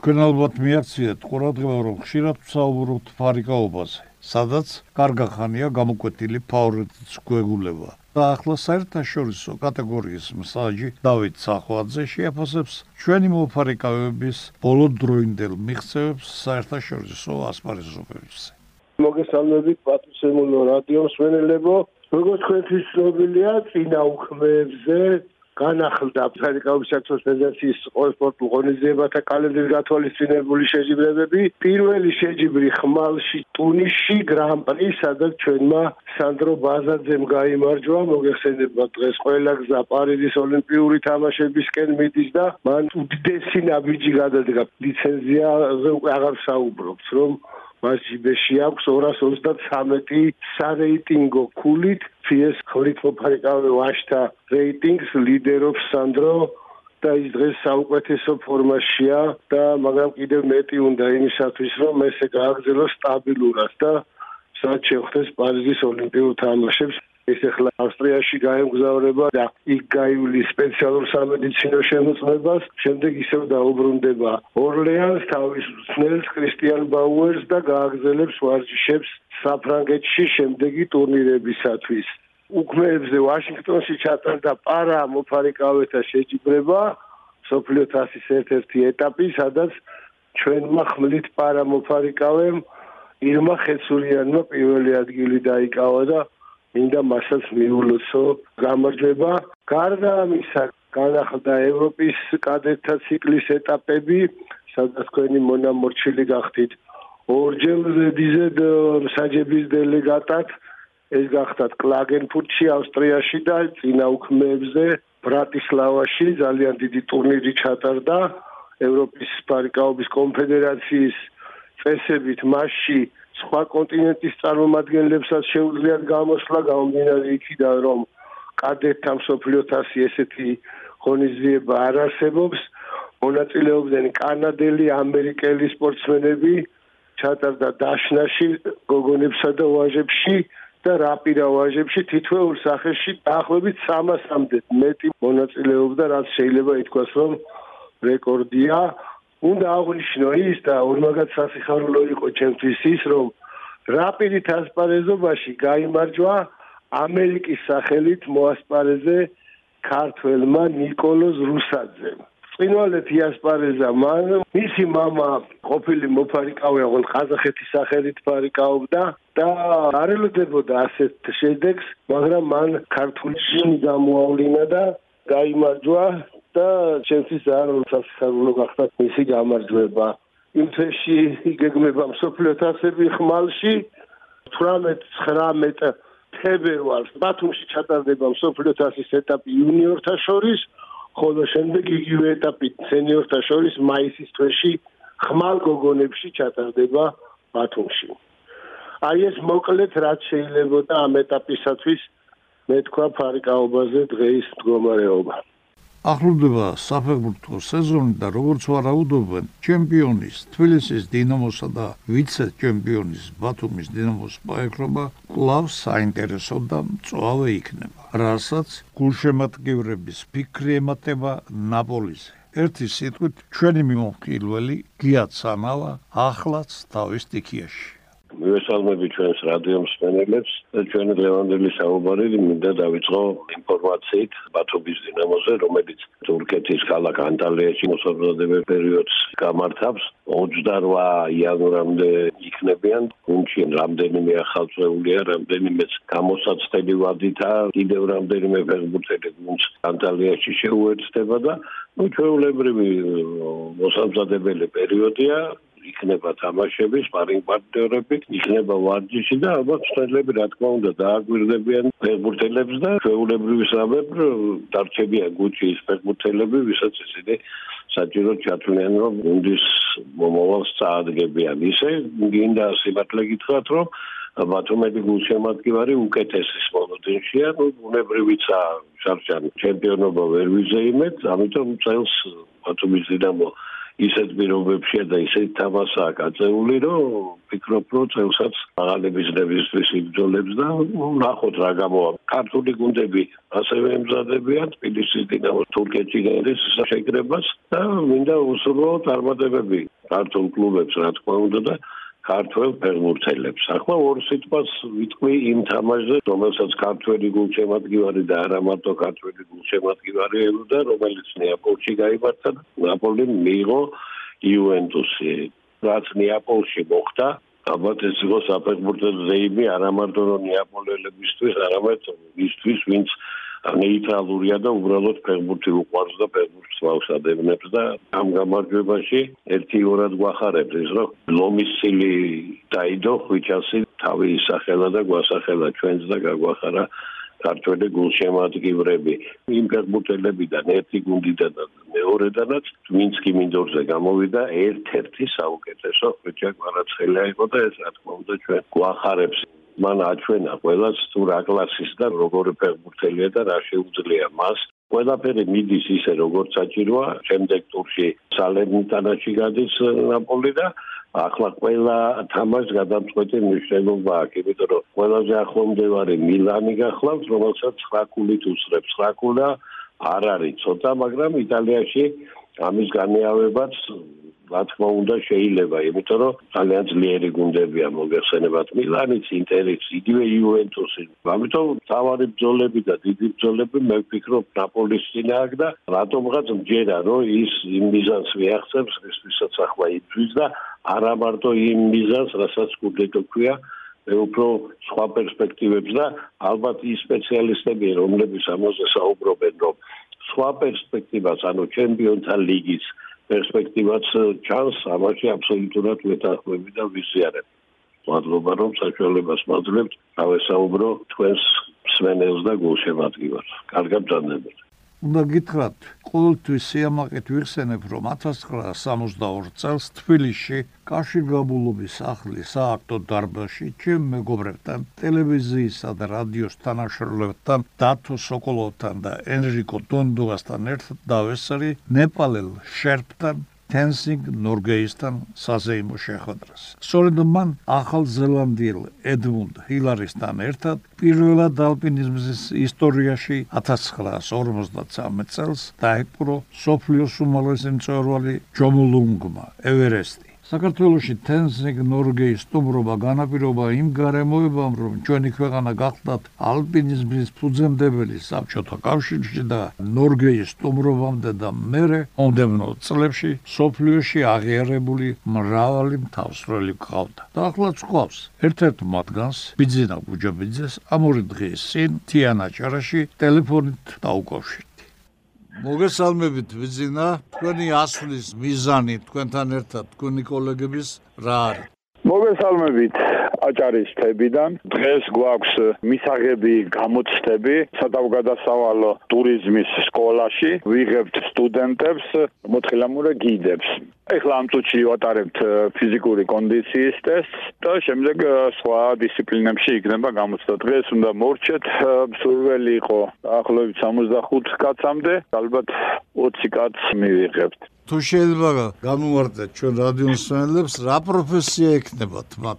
თქვენ ალბათ მიაქციეთ ყურადღება რომ ხშირად ვსაუბრობთ ფარიკაობაზე სადაც კარგა ხანია გამოკვეთილი ფავორიტის გვეგულება. და ახლა საერთაშორისო კატეგორიის მსაჯი დავით სახვაძე შეაფასებს ჩვენი მოფარიკავების ბოლო დროინდელ მიღწევებს საერთაშორისო ასპარეზობებზე. მოგესალმებით პატრიცემულო რადიო მსმენელებო როგორც თქვენთვის ცნობილია წინა უქმეებზე განახლდა ფედერალური საქართველოს ფედერაციის სპორტულ ღონისძიებათა კალენდრის გათვალისწინებული შეჯიბრებები. პირველი შეჯიბრი ხმალში ტუნისში გრან-პრი, სადაც ჩვენმა სანდრო ბაზაძემ გაიმარჯვა, მოგეხსენება დღეს ყველა გზა პარიზის ოლიმპიური თამაშებისკენ მიდის და მან უდიდესი ნაბიჯი გადადგა. ლიცენზიაზე უკვე აღარ საუბრობთ, რომ მას ჯიბეში აქვს 233 სარეიტინგო ქულით. ფიეს ხვრით მოფარიკავე ვაშთა რეიტინგს ლიდერობს სანდრო და ის დღეს საუკეთესო ფორმაშია და მაგრამ კიდევ მეტი უნდა იმისათვის რომ ესე გააგრძელოს სტაბილურად და სადაც შეხვდეს პარიზის ოლიმპიურ თამაშებს ეს ახლა ავსტრიაში გაემგზავრება და იქ გაივლის სპეციალურ სამედიცინო შემოწმებას, შემდეგ ისევ დაუბრუნდება ორლეანს თავის ძნელს კრისტიან ბაუერს და გააგზელებს ვარჯიშებს საფრანგეთში შემდეგი ტურნირებისათვის. უქმეებზე ვაშინგტონში ჩატარდა პარა მოფარიკავეთა შეჯიბრება, სოფლიო თასის ერთ-ერთი ეტაპი, სადაც ჩვენმა ხმლით პარა მოფარიკავემ ირმა ხეცურიანმა პირველი ადგილი დაიკავა და მინდა მასაც მიულოცო გამარჯვება. გარდა ამისა, განახლდა ევროპის კადეტთა ციკლის ეტაპები, სადაც თქვენი მონამორჩილი გახდით. ორჯერ დიზედ საჯების დელეგატად ეს გახდათ კლაგენფურტში, ავსტრიაში და წინა უქმეებზე ბრატისლავაში ძალიან დიდი ტურნირი ჩატარდა ევროპის პარიკაობის კონფედერაციის წესებით მასში სხვა კონტინენტის წარმომადგენლებსაც შეუძლიათ გამოსვლა გამომდინარე იქიდან რომ კადეტთა მსოფლიო თასი ესეთი ღონისძიება არ არსებობს მონაწილეობდნენ კანადელი, ამერიკელი სპორტსმენები ჩატარდა დაშნაში, გოგონებსა და ვაჟებში და რაპირა ვაჟებში თითოეულ სახეში დაახლოებით 300-მდე მეტი მონაწილეობდა, რაც შეიძლება ითქვას, რომ რეკორდია. უნდა აღვნიშნო ის და ორმაგად სასიხარულო იყო ჩემთვის ის, რომ რაპიდი ტრანსპარენზობაში გამოიმარჯვა ამერიკის სახელით მოასპარეზე ქართველმა نيكოლოზ რუსაძემ. წინვალეთ იასპარეზე მან მისი мама ყოფილი მოფარიკავე აღარ ყაზახეთის სახელით ფარიკაობდა და არ ელოდებოდა ასეთ შედეგს, მაგრამ მან ქართული შინი გამოავლინა და გაიმარჯვა და ჩემთვის არ მოსასახულო გახდა მისი გამარჯვება. იმ წესში იგეგმება მსოფლიო თასები ხმალში 18-19 თებერვალს ბათუმში ჩატარდება მსოფლიო თასის ეტაპი იუნიორთა შორის, ხოლო შემდეგ იგივე ეტაპი სენიორთა შორის მაისის თვეში ხმალ გოგონებში ჩატარდება ბათუმში. აი ეს მოკლედ რაც შეიძლება და ამ ეტაპისათვის მე თქვა ფარიკაობაზე დღეის მდგომარეობა. ახლდება საფეხბურთო სეზონი და როგორც ვარაუდობენ, ჩემპიონის თბილისის დინამოსა და ვიცე-ჩემპიონის ბათუმის დინამოს მოეკრობა კლავ საინტერესო და მწვავე იქნება. რასაც გულშემატკივრების ფიქრი ემატება ნაპოლიზე. ერთი სიტყვით, ჩვენი მიმოხილველი გიაცანალა ახლაც თავის სტიქიაში. მივესალმები ჩვენს რადიო მსმენელებს და ჩვენი დღევანდელი საუბარი მინდა დავიწყო ინფორმაციით ბათუმის დინამოზე რომელიც თურქეთის ქალაქ ანტალიაში მოსაბრძოდებელ პერიოდს გამართავს. 28 იანვრამდე იქნებიან. გუნდში რამდენიმე ახალწეულია რამდენიმე გამოსაცდელი ვადითა კიდევ რამდენიმე ფეხბურთელი გუნდს ანტალიაში შეუერთდება და ნუ ჩვეულებრივი მოსაბრძოებელი პერიოდია იქნება თამაშები, სპარინგ პარტნიორები, იქნება ვარჯიში და ალბათ ცდელები რა თქმა უნდა დააგვირდებიან ფეხბურთელებს და ჩვეულებრივი სამებ დარჩებიან გუჩი ის ფეხბურთელები, ვისაც ისინი საჭირო ჩათვლიან რომ გუნდის მომავალს წაადგებიან. ისე გინდა სიმართლე გითხრათ რომ ბათუმეთი გულშემატკივარი უკეთესის მონოდინშია, ნუ უნებრივიცა შარშან ჩემპიონობა ვერ ვიზეიმეთ, ამიტომ წელს ბათუმის დინამო ისეთ პირობებშია და ისეთ თამაშაა გაწეული, რომ ფიქრობ, რომ წელსაც აღალების ნებისთვის იბრძოლებს და ნახოთ რა გამოვა. ქართული გუნდები ასევე ემზადებიან თბილისის დინამოს თურქეთში გადის შეკრებას და მინდა უსურვო წარმატებები ქართულ კლუბებს რა თქმა უნდა და ქართველ ფეხბურთელებს. ახლა ორ სიტყვას ვიტყვი იმ თამაშზე, რომელსაც ქართველი გულშემატკივარი და არა მარტო ქართველი გულშემატკივარი ელოდა, რომელიც ნეაპოლში გაიმართა და ნაპოლი მიიღო იუვენტუსი. რაც ნეაპოლში მოხდა, ალბათ ეს იყო საფეხბურთო ზეიმი არა მარტო ნეაპოლელებისთვის, არამედ ისთვის, ვინც ნეიტრალურია და უბრალოდ ფეხბურთი უყვარს და ფეხბურთს ვავსადებნებს და ამ გამარჯვებაში ერთი ორად გვახარებს ის რომ ლომისილი დაიდო ხვიჩასი თავი ისახელა და გვასახელა ჩვენს და გაგვახარა ქართველი გულშემატკივრები. იმ ფეხბურთელებიდან ერთი გუნდიდან და მეორედანაც მინსკი მინდორზე გამოვიდა ერთ-ერთი საუკეთესო ხვიჩა კვარაცხელია იყო და ეს რა თქმა უნდა ჩვენ გვახარებს მან აჩვენა ყველას თუ რა კლასის და როგორი ფეხბურთელია და რა შეუძლია მას. ყველაფერი მიდის ისე როგორც საჭიროა შემდეგ ტურში სალერნიტანაში გადის ნაპოლი და ახლა ყველა თამაშს გადამწყვეტი მნიშვნელობა აქვს იმიტომ რომ ყველაზე ახლომდებარე მილანი გახლავთ რომელსაც 9 ქულით უსრებს. 9 ქულა არ არის ცოტა მაგრამ იტალიაში ამის განმეავებაც რა თქმა უნდა შეიძლება, იმიტომ რომ ძალიან ძლიერი გუნდებია მოგეხსენებათ მილანიც, ინტერიც, იგივე იუვენტუსი. ამიტომ თავარი ბრძოლები და დიდი ბრძოლები მე ვფიქრობ ნაპოლის წინააღ და რატომღაც მჯერა რომ ის იმ მიზანს მიაღწევს, ვისაც ახლა იბრძვის და არა მარტო იმ მიზანს, რასაც გუნდეთო ქვია მე უფრო სხვა პერსპექტივებს და ალბათ ის სპეციალისტები რომლებიც ამაზე საუბრობენ რომ სხვა პერსპექტივას ანუ ჩემპიონთა ლიგის პერსპექტივაც ჩანს ამაში აბსოლუტურად მეთანხმები და ვიზიარებ. მადლობა რომ საშუალებას მაძლევთ დავესაუბრო თქვენს სვენელს და გულშემატკივარს. კარგად დანებეთ. უნდა გითხრათ, ყოველთვის სიამაყით ვიხსენებ, რომ 1962 წელს თბილისში კავშირგაბულობის ახლის სააქტო დარბაზში ჩემ მეგობრებთან, ტელევიზიისა და რადიოს თანაშრომლებთან, დათო სოკოლოვთან და ენრიკო დონდუასთან ერთად დავესწარი ნეპალელ შერპთან თენსინგ ნორგეისთან საზეიმო შეხვედრას. სწორედ მან ახალ ზელანდიელ ედმუნდ ჰილარისთან ერთად პირველად ალპინიზმის ისტორიაში 1953 წელს დაიპყრო სოფლიოს უმაღლესი მწვერვალი ჯომოლუნგმა ევერესტი. საქართველოსი თენზეგ ნორგეის სტუმრობა განაპირობა იმ გარემოებამ, რომ ჩვენი ქვეყანა გახდათ ალპინიზმის ფუძემდებელი საბჭოთა კავშირში და ნორგეის სტუმრობამდე და მერე მომდევნო წლებში სოფლიოში აღიარებული მრავალი მთავსრელი ყავდა. და ახლაც ყავს ერთ-ერთ მათგანს ბიძინა გუჯაბიძეს ამური დღის წინ თიანა ჭარაში ტელეფონით დაუკავშირ მოგესალმებით ვიზინა თქვენი ასვლის მიზანი თქვენთან ერთად თქვენი კოლეგების რა არის? მოგესალმებით აჭარის თებიდან დღეს გვაქვს მისაღები გამოცდები სადავგადასავალო ტურიზმის სკოლაში ვიღებთ სტუდენტებს მოთხილამურე გიდებს ეხლა ამ წუთში ვატარებთ ფიზიკური კონდიციის ტესტს და შემდეგ სხვა დისციპლინებში იქნება გამოცდა. დღეს უნდა მორჩეთ, სურველი იყო ახლობით 65 კაცამდე, ალბათ 20 კაცს მივიღებთ. თუ შეიძლება გამოვარდეთ ჩვენ რადიოსმენელებს, რა პროფესია ექნებათ მათ?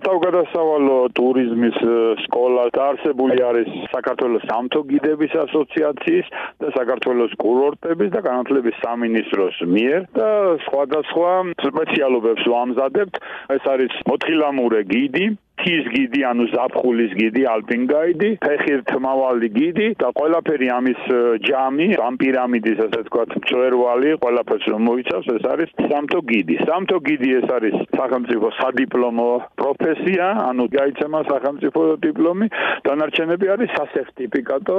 სათავგადასავალო ტურიზმის სკოლა დაარსებული არის საქართველოს სამთო გიდების ასოციაციის და საქართველოს კურორტების და განათლების სამინისტროს მიერ და სხვადასხვა სპეციალობებს ვამზადებთ. ეს არის მოთხილამურე გიდი, თის გიდი, ანუ ზაფხულის გიდი, ალპინ გაიდი, ფეხირთმავალი გიდი და ყველაფერი ამის ჯამი, ამ პირამიდის ასე ვთქვათ, მწვერვალი, ყველაფერს რომ მოიცავს, ეს არის სამთო გიდი. სამთო გიდი ეს არის სახელმწიფო სადიპლომო პროფესია, ანუ გაიცემა სახელმწიფო დიპლომი, დანარჩენები არის სასერტიფიკატო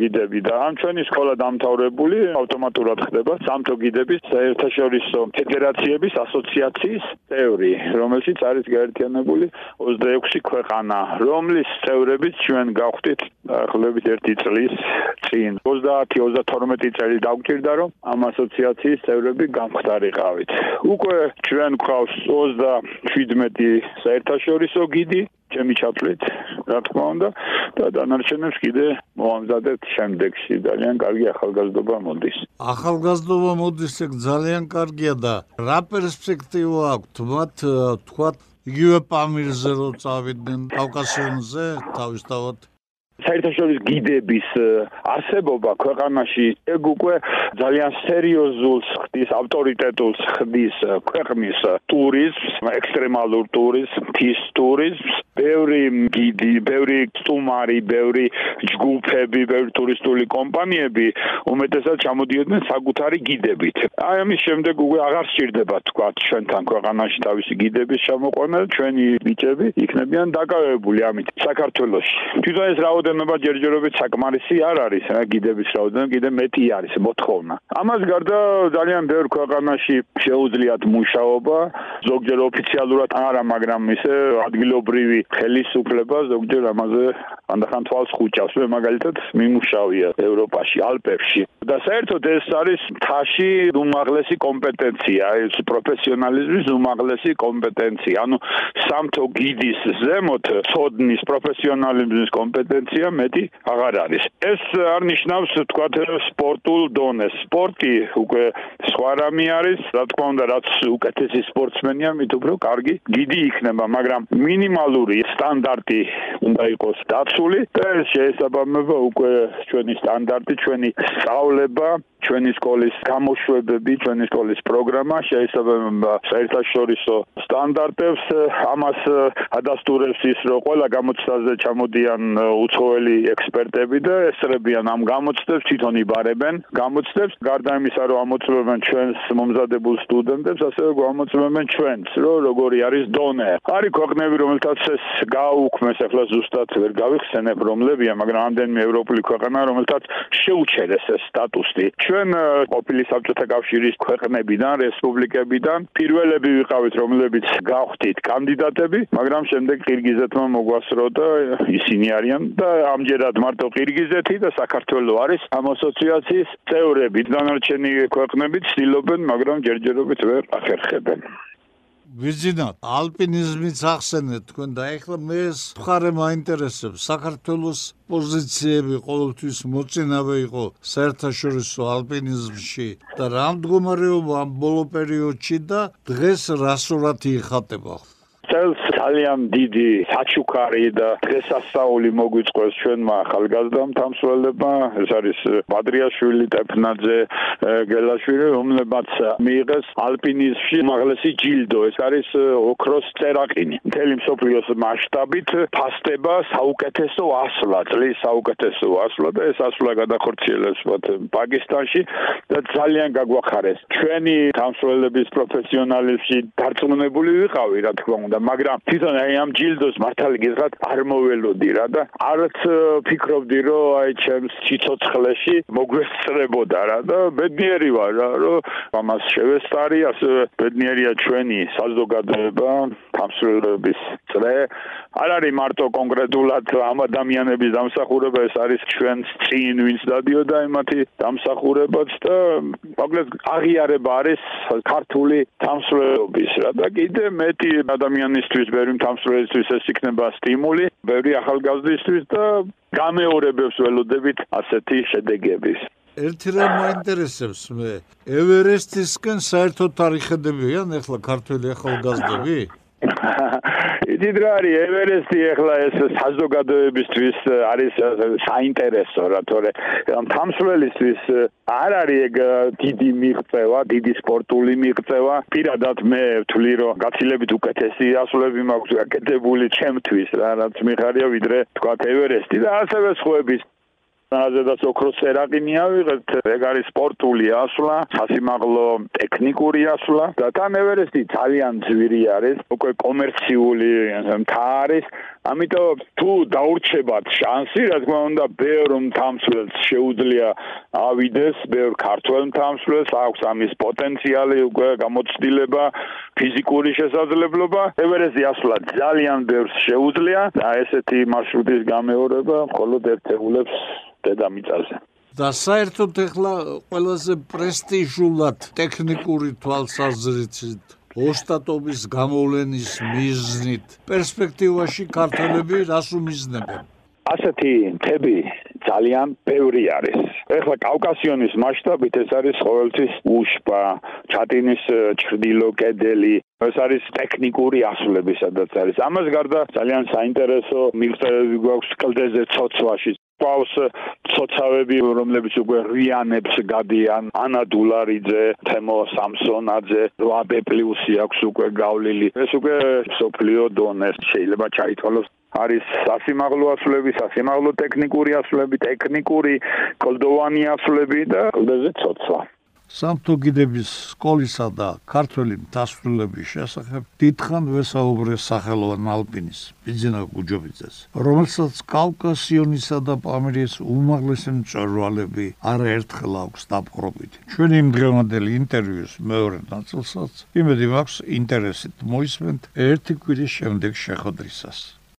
გიდები და ამ ჩვენი სკოლა დამთავრებული ავტომატურად ხდება სამთო გიდების საერთაშორისო ფედერაციების ასოციაციის წევრი, რომელშიც არის გაერთიანებული 20 6 ქვეყანა, რომლის წევრებიც ჩვენ გავხდით ახლობით 1 წლის წინ. 30-32 წელი დაგვჭირდა, რომ ამ ასოციაციის წევრები გამხდარიყავით. უკვე ჩვენ გვყავს 27 საერთაშორისო გიდი ჩემი ჩათვლით, რა თქმა უნდა, და დანარჩენებს კიდე მოამზადებთ შემდეგში. ძალიან კარგი ახალგაზრდობა მოდის. ახალგაზრდობა მოდის ეგ ძალიან კარგია და რა პერსპექტივა აქვს მათ თქვა იგივე პამირზე რო წავიდნენ კავკასიონზე თავისთავად საერთაშორისო გიდების არსებობა ქვეყანაში ეგ უკვე ძალიან სერიოზულს ხდის ავტორიტეტულს ხდის ქვეყნის ტურიზმს, ექსტრემალურ ტურიზმს, ფის ტურიზმს, ბევრი გიდი, ბევრი სტუმარი, ბევრი ჯგუფები, ბევრი ტურისტული კომპანიები უმეტესად ჩამოდიოდნენ საკუთარი გიდებით. აი ამის შემდეგ უკვე აღარ სჭირდება თქვა ჩვენთან ქვეყანაში თავისი გიდების ჩამოყვანა, ჩვენი ბიჭები იქნებიან დაკავებული ამით საქართველოში. თვითონ ეს რაოდენობა რაოდენობა ჯერჯერობით საკმარისი არ არის, რა გიდების რაოდენობა კიდე მეტი არის მოთხოვნა. ამას გარდა ძალიან ბევრ ქვეყანაში შეუძლიათ მუშაობა, ზოგჯერ ოფიციალურად არა, მაგრამ ისე ადგილობრივი ხელისუფლება ზოგჯერ ამაზე ანდახან თვალს ხუჭავს. მე მაგალითად მიმუშავია ევროპაში, ალპებში. და საერთოდ ეს არის თაში უმაღლესი კომპეტენცია, ეს პროფესიონალიზმის უმაღლესი კომპეტენცია. ანუ სამთო გიდის ზემოთ ცოდნის პროფესიონალიზმის კომპეტენცია მეტი აღარ არის. ეს არ ნიშნავს თქვათ სპორტულ დონეს. სპორტი უკვე სხვა რამე არის, რა თქმა უნდა, რაც უკეთესი სპორტსმენია, მით უფრო კარგი გიდი იქნება, მაგრამ მინიმალური სტანდარტი უნდა იყოს დაცული და ეს შეესაბამება უკვე ჩვენი სტანდარტი, ჩვენი სწავლება, ჩვენი სკოლის გამოშვებები, ჩვენი სკოლის პროგრამა შეესაბამება საერთაშორისო სტანდარტებს. ამას ადასტურებს ის, რომ ყველა გამოცდაზე ჩამოდიან უცხო ყოველი ექსპერტები და ესწრებიან ამ გამოცდებს, თვითონ იბარებენ გამოცდებს, გარდა იმისა, რომ ამოწმებენ ჩვენს მომზადებულ სტუდენტებს, ასევე გამოწმებენ ჩვენს, რომ როგორი არის დონე. არის ქვეყნები, რომელთაც ეს გააუქმეს, ახლა ზუსტად ვერ გავიხსენებ, რომლებია, მაგრამ ამდენმე ევროპული ქვეყანა, რომელთაც შეუჩერეს ეს სტატუსი. ჩვენ ყოფილი საბჭოთა კავშირის ქვეყნებიდან, რესპუბლიკებიდან პირველები ვიყავით, რომლებიც გავხდით კანდიდატები, მაგრამ შემდეგ ყირგიზეთმა მოგვასწრო და ისინი არიან და ამჯერად მარტო ყირგიზეთი და საქართველოს არის ამ ასოციაციის წევრები. დანარჩენი ქვეყნები ცდილობენ, მაგრამ ჯერჯერობით ვერ ახერხებენ. ვიზინოთ ალპინიზმის ახსენეთ თქვენ და ეხლა მე მხარე მაინტერესებს. საქართველოს პოზიციები ყოველთვის მოწინავე იყო საერთაშორისო ალპინიზმში და რა მდგომარეობა ამ ბოლო პერიოდში და დღეს რასურად იხატება წელს ძალიან დიდი საჩუქარი და დღესასწაული მოგვიწყვეს ჩვენმა ახალგაზრდამ თამსვლელებმა. ეს არის ბადრიაშვილი ტეფნაძე გელაშვილი რომლებაც მიიღეს ალპინიზმში უმაღლესი ჯილდო. ეს არის ოქროს წერაყინი. მთელი მსოფლიოს მასშტაბით ფასტება საუკეთესო ასვლა წლის საუკეთესო ასვლა და ეს ასვლა გადახორციელებს მათ პაკისტანში და ძალიან გაგვახარეს. ჩვენი თამსვლელების პროფესიონალიზმში დარწმუნებული ვიყავი რა თქმა უნდა მაგრამ თვითონ აი ამ ჯილდოს მართალი გითხრათ არ მოველოდი რა და არც ფიქრობდი რომ აი ჩემს ციცოცხლეში მოგვესწრებოდა რა და ბედნიერი ვარ რა რომ ამას შევესწარი ასე ბედნიერია ჩვენი საზოგადოება თამსრელების წრე არ არის მარტო კონკრეტულად ამ ადამიანების დამსახურება ეს არის ჩვენს წინ ვინც დადიოდა იმათი დამსახურებაც და მოკლედ აღიარება არის ქართული თამსრელობის რა და კიდე მეტი ადამიანი ადამიანისთვის, ბევრი თამსვლელისთვის ეს იქნება სტიმული, ბევრი ახალგაზრდისთვის და გამეორებებს ველოდებით ასეთი შედეგების. ერთი რამ მაინტერესებს მე, ევერესტისკენ საერთოდ არიხედებიან ახლა ქართველი ახალგაზრდები? იცით რა არის ევერესტი ახლა ეს საზოგადოებისთვის არის საინტერესო რა თორე თამსვლელისთვის არ არის ეგ დიდი მიღწევა, დიდი სპორტული მიღწევა. პირადად მე ვთვლი რომ გაცილებით უკეთესი ასულები მაქვს გაკეთებული ჩემთვის რა რაც მიხარია ვიდრე თქვა ევერესტი და ასევე სხვების ზედაც ოქროს სერაყინი ავიღეთ, ეგ არის სპორტული ასვლა, სასიმაღლო ტექნიკური ასვლა და თან ევერესტი ძალიან ძვირი არის, უკვე კომერციული მთა არის. ამიტომ თუ დაურჩებათ შანსი, რა თქმა უნდა, ბევრ თამსვლელს შეუძლია ავიდეს, ბევრ ქართველ თამსვლელს აქვს ამის პოტენციალი, უკვე გამოცდილება, ფიზიკური შესაძლებლობა. ევერესტი ასვლა ძალიან ბევრს შეუძლია და ესეთი მარშრუტის გამეორება მხოლოდ ერთეულებს დედამიწაზე. და საერთოდ ეხლა ყველაზე პრესტიჟულად ტექნიკური თვალსაზრისით ოსტატობის გამოვლენის მიზნით პერსპექტივაში ქართველები რას უმიზნებენ? ასეთი მთები ძალიან ბევრი არის. ეხლა კავკასიონის მასშტაბით ეს არის ყოველთვის უშბა, ჩატინის ჭრდილო კედელი, ეს არის ტექნიკური ასულები, სადაც არის. ამას გარდა ძალიან საინტერესო მიღწევები გვაქვს კლდეზე ცოცვაში. ყავს ცოცავები, რომლებიც უკვე რიანებს გადიან, ანა დულარიძე, თემო სამსონაძე, 8B პლუსი აქვს უკვე გავლილი. ეს უკვე სოფლიო დონეს შეიძლება ჩაითვალოს არის სასიმაღლო ასულები, სასიმაღლო ტექნიკური ასულები, ტექნიკური კლდოვანი ასულები და კლდეზე ცოცვა. სამთო გიდების სკოლისა და ქართველი მთასწავლების შესახებ დიდხან ვესაუბრე სახელოვან ალპინის ბიძინა გუჯობიძეს. რომელსაც კავკასიონისა და პამირის უმაღლესი მწვერვალები არაერთხელ აქვს დაპყრობითი ჩვენი იმდრევანდელი ინტერვიუს მეორე ნაწილსაც იმედი მაქვს ინტერესით მოისმენთ ერთი კვირის შემდეგ შეხვედრისას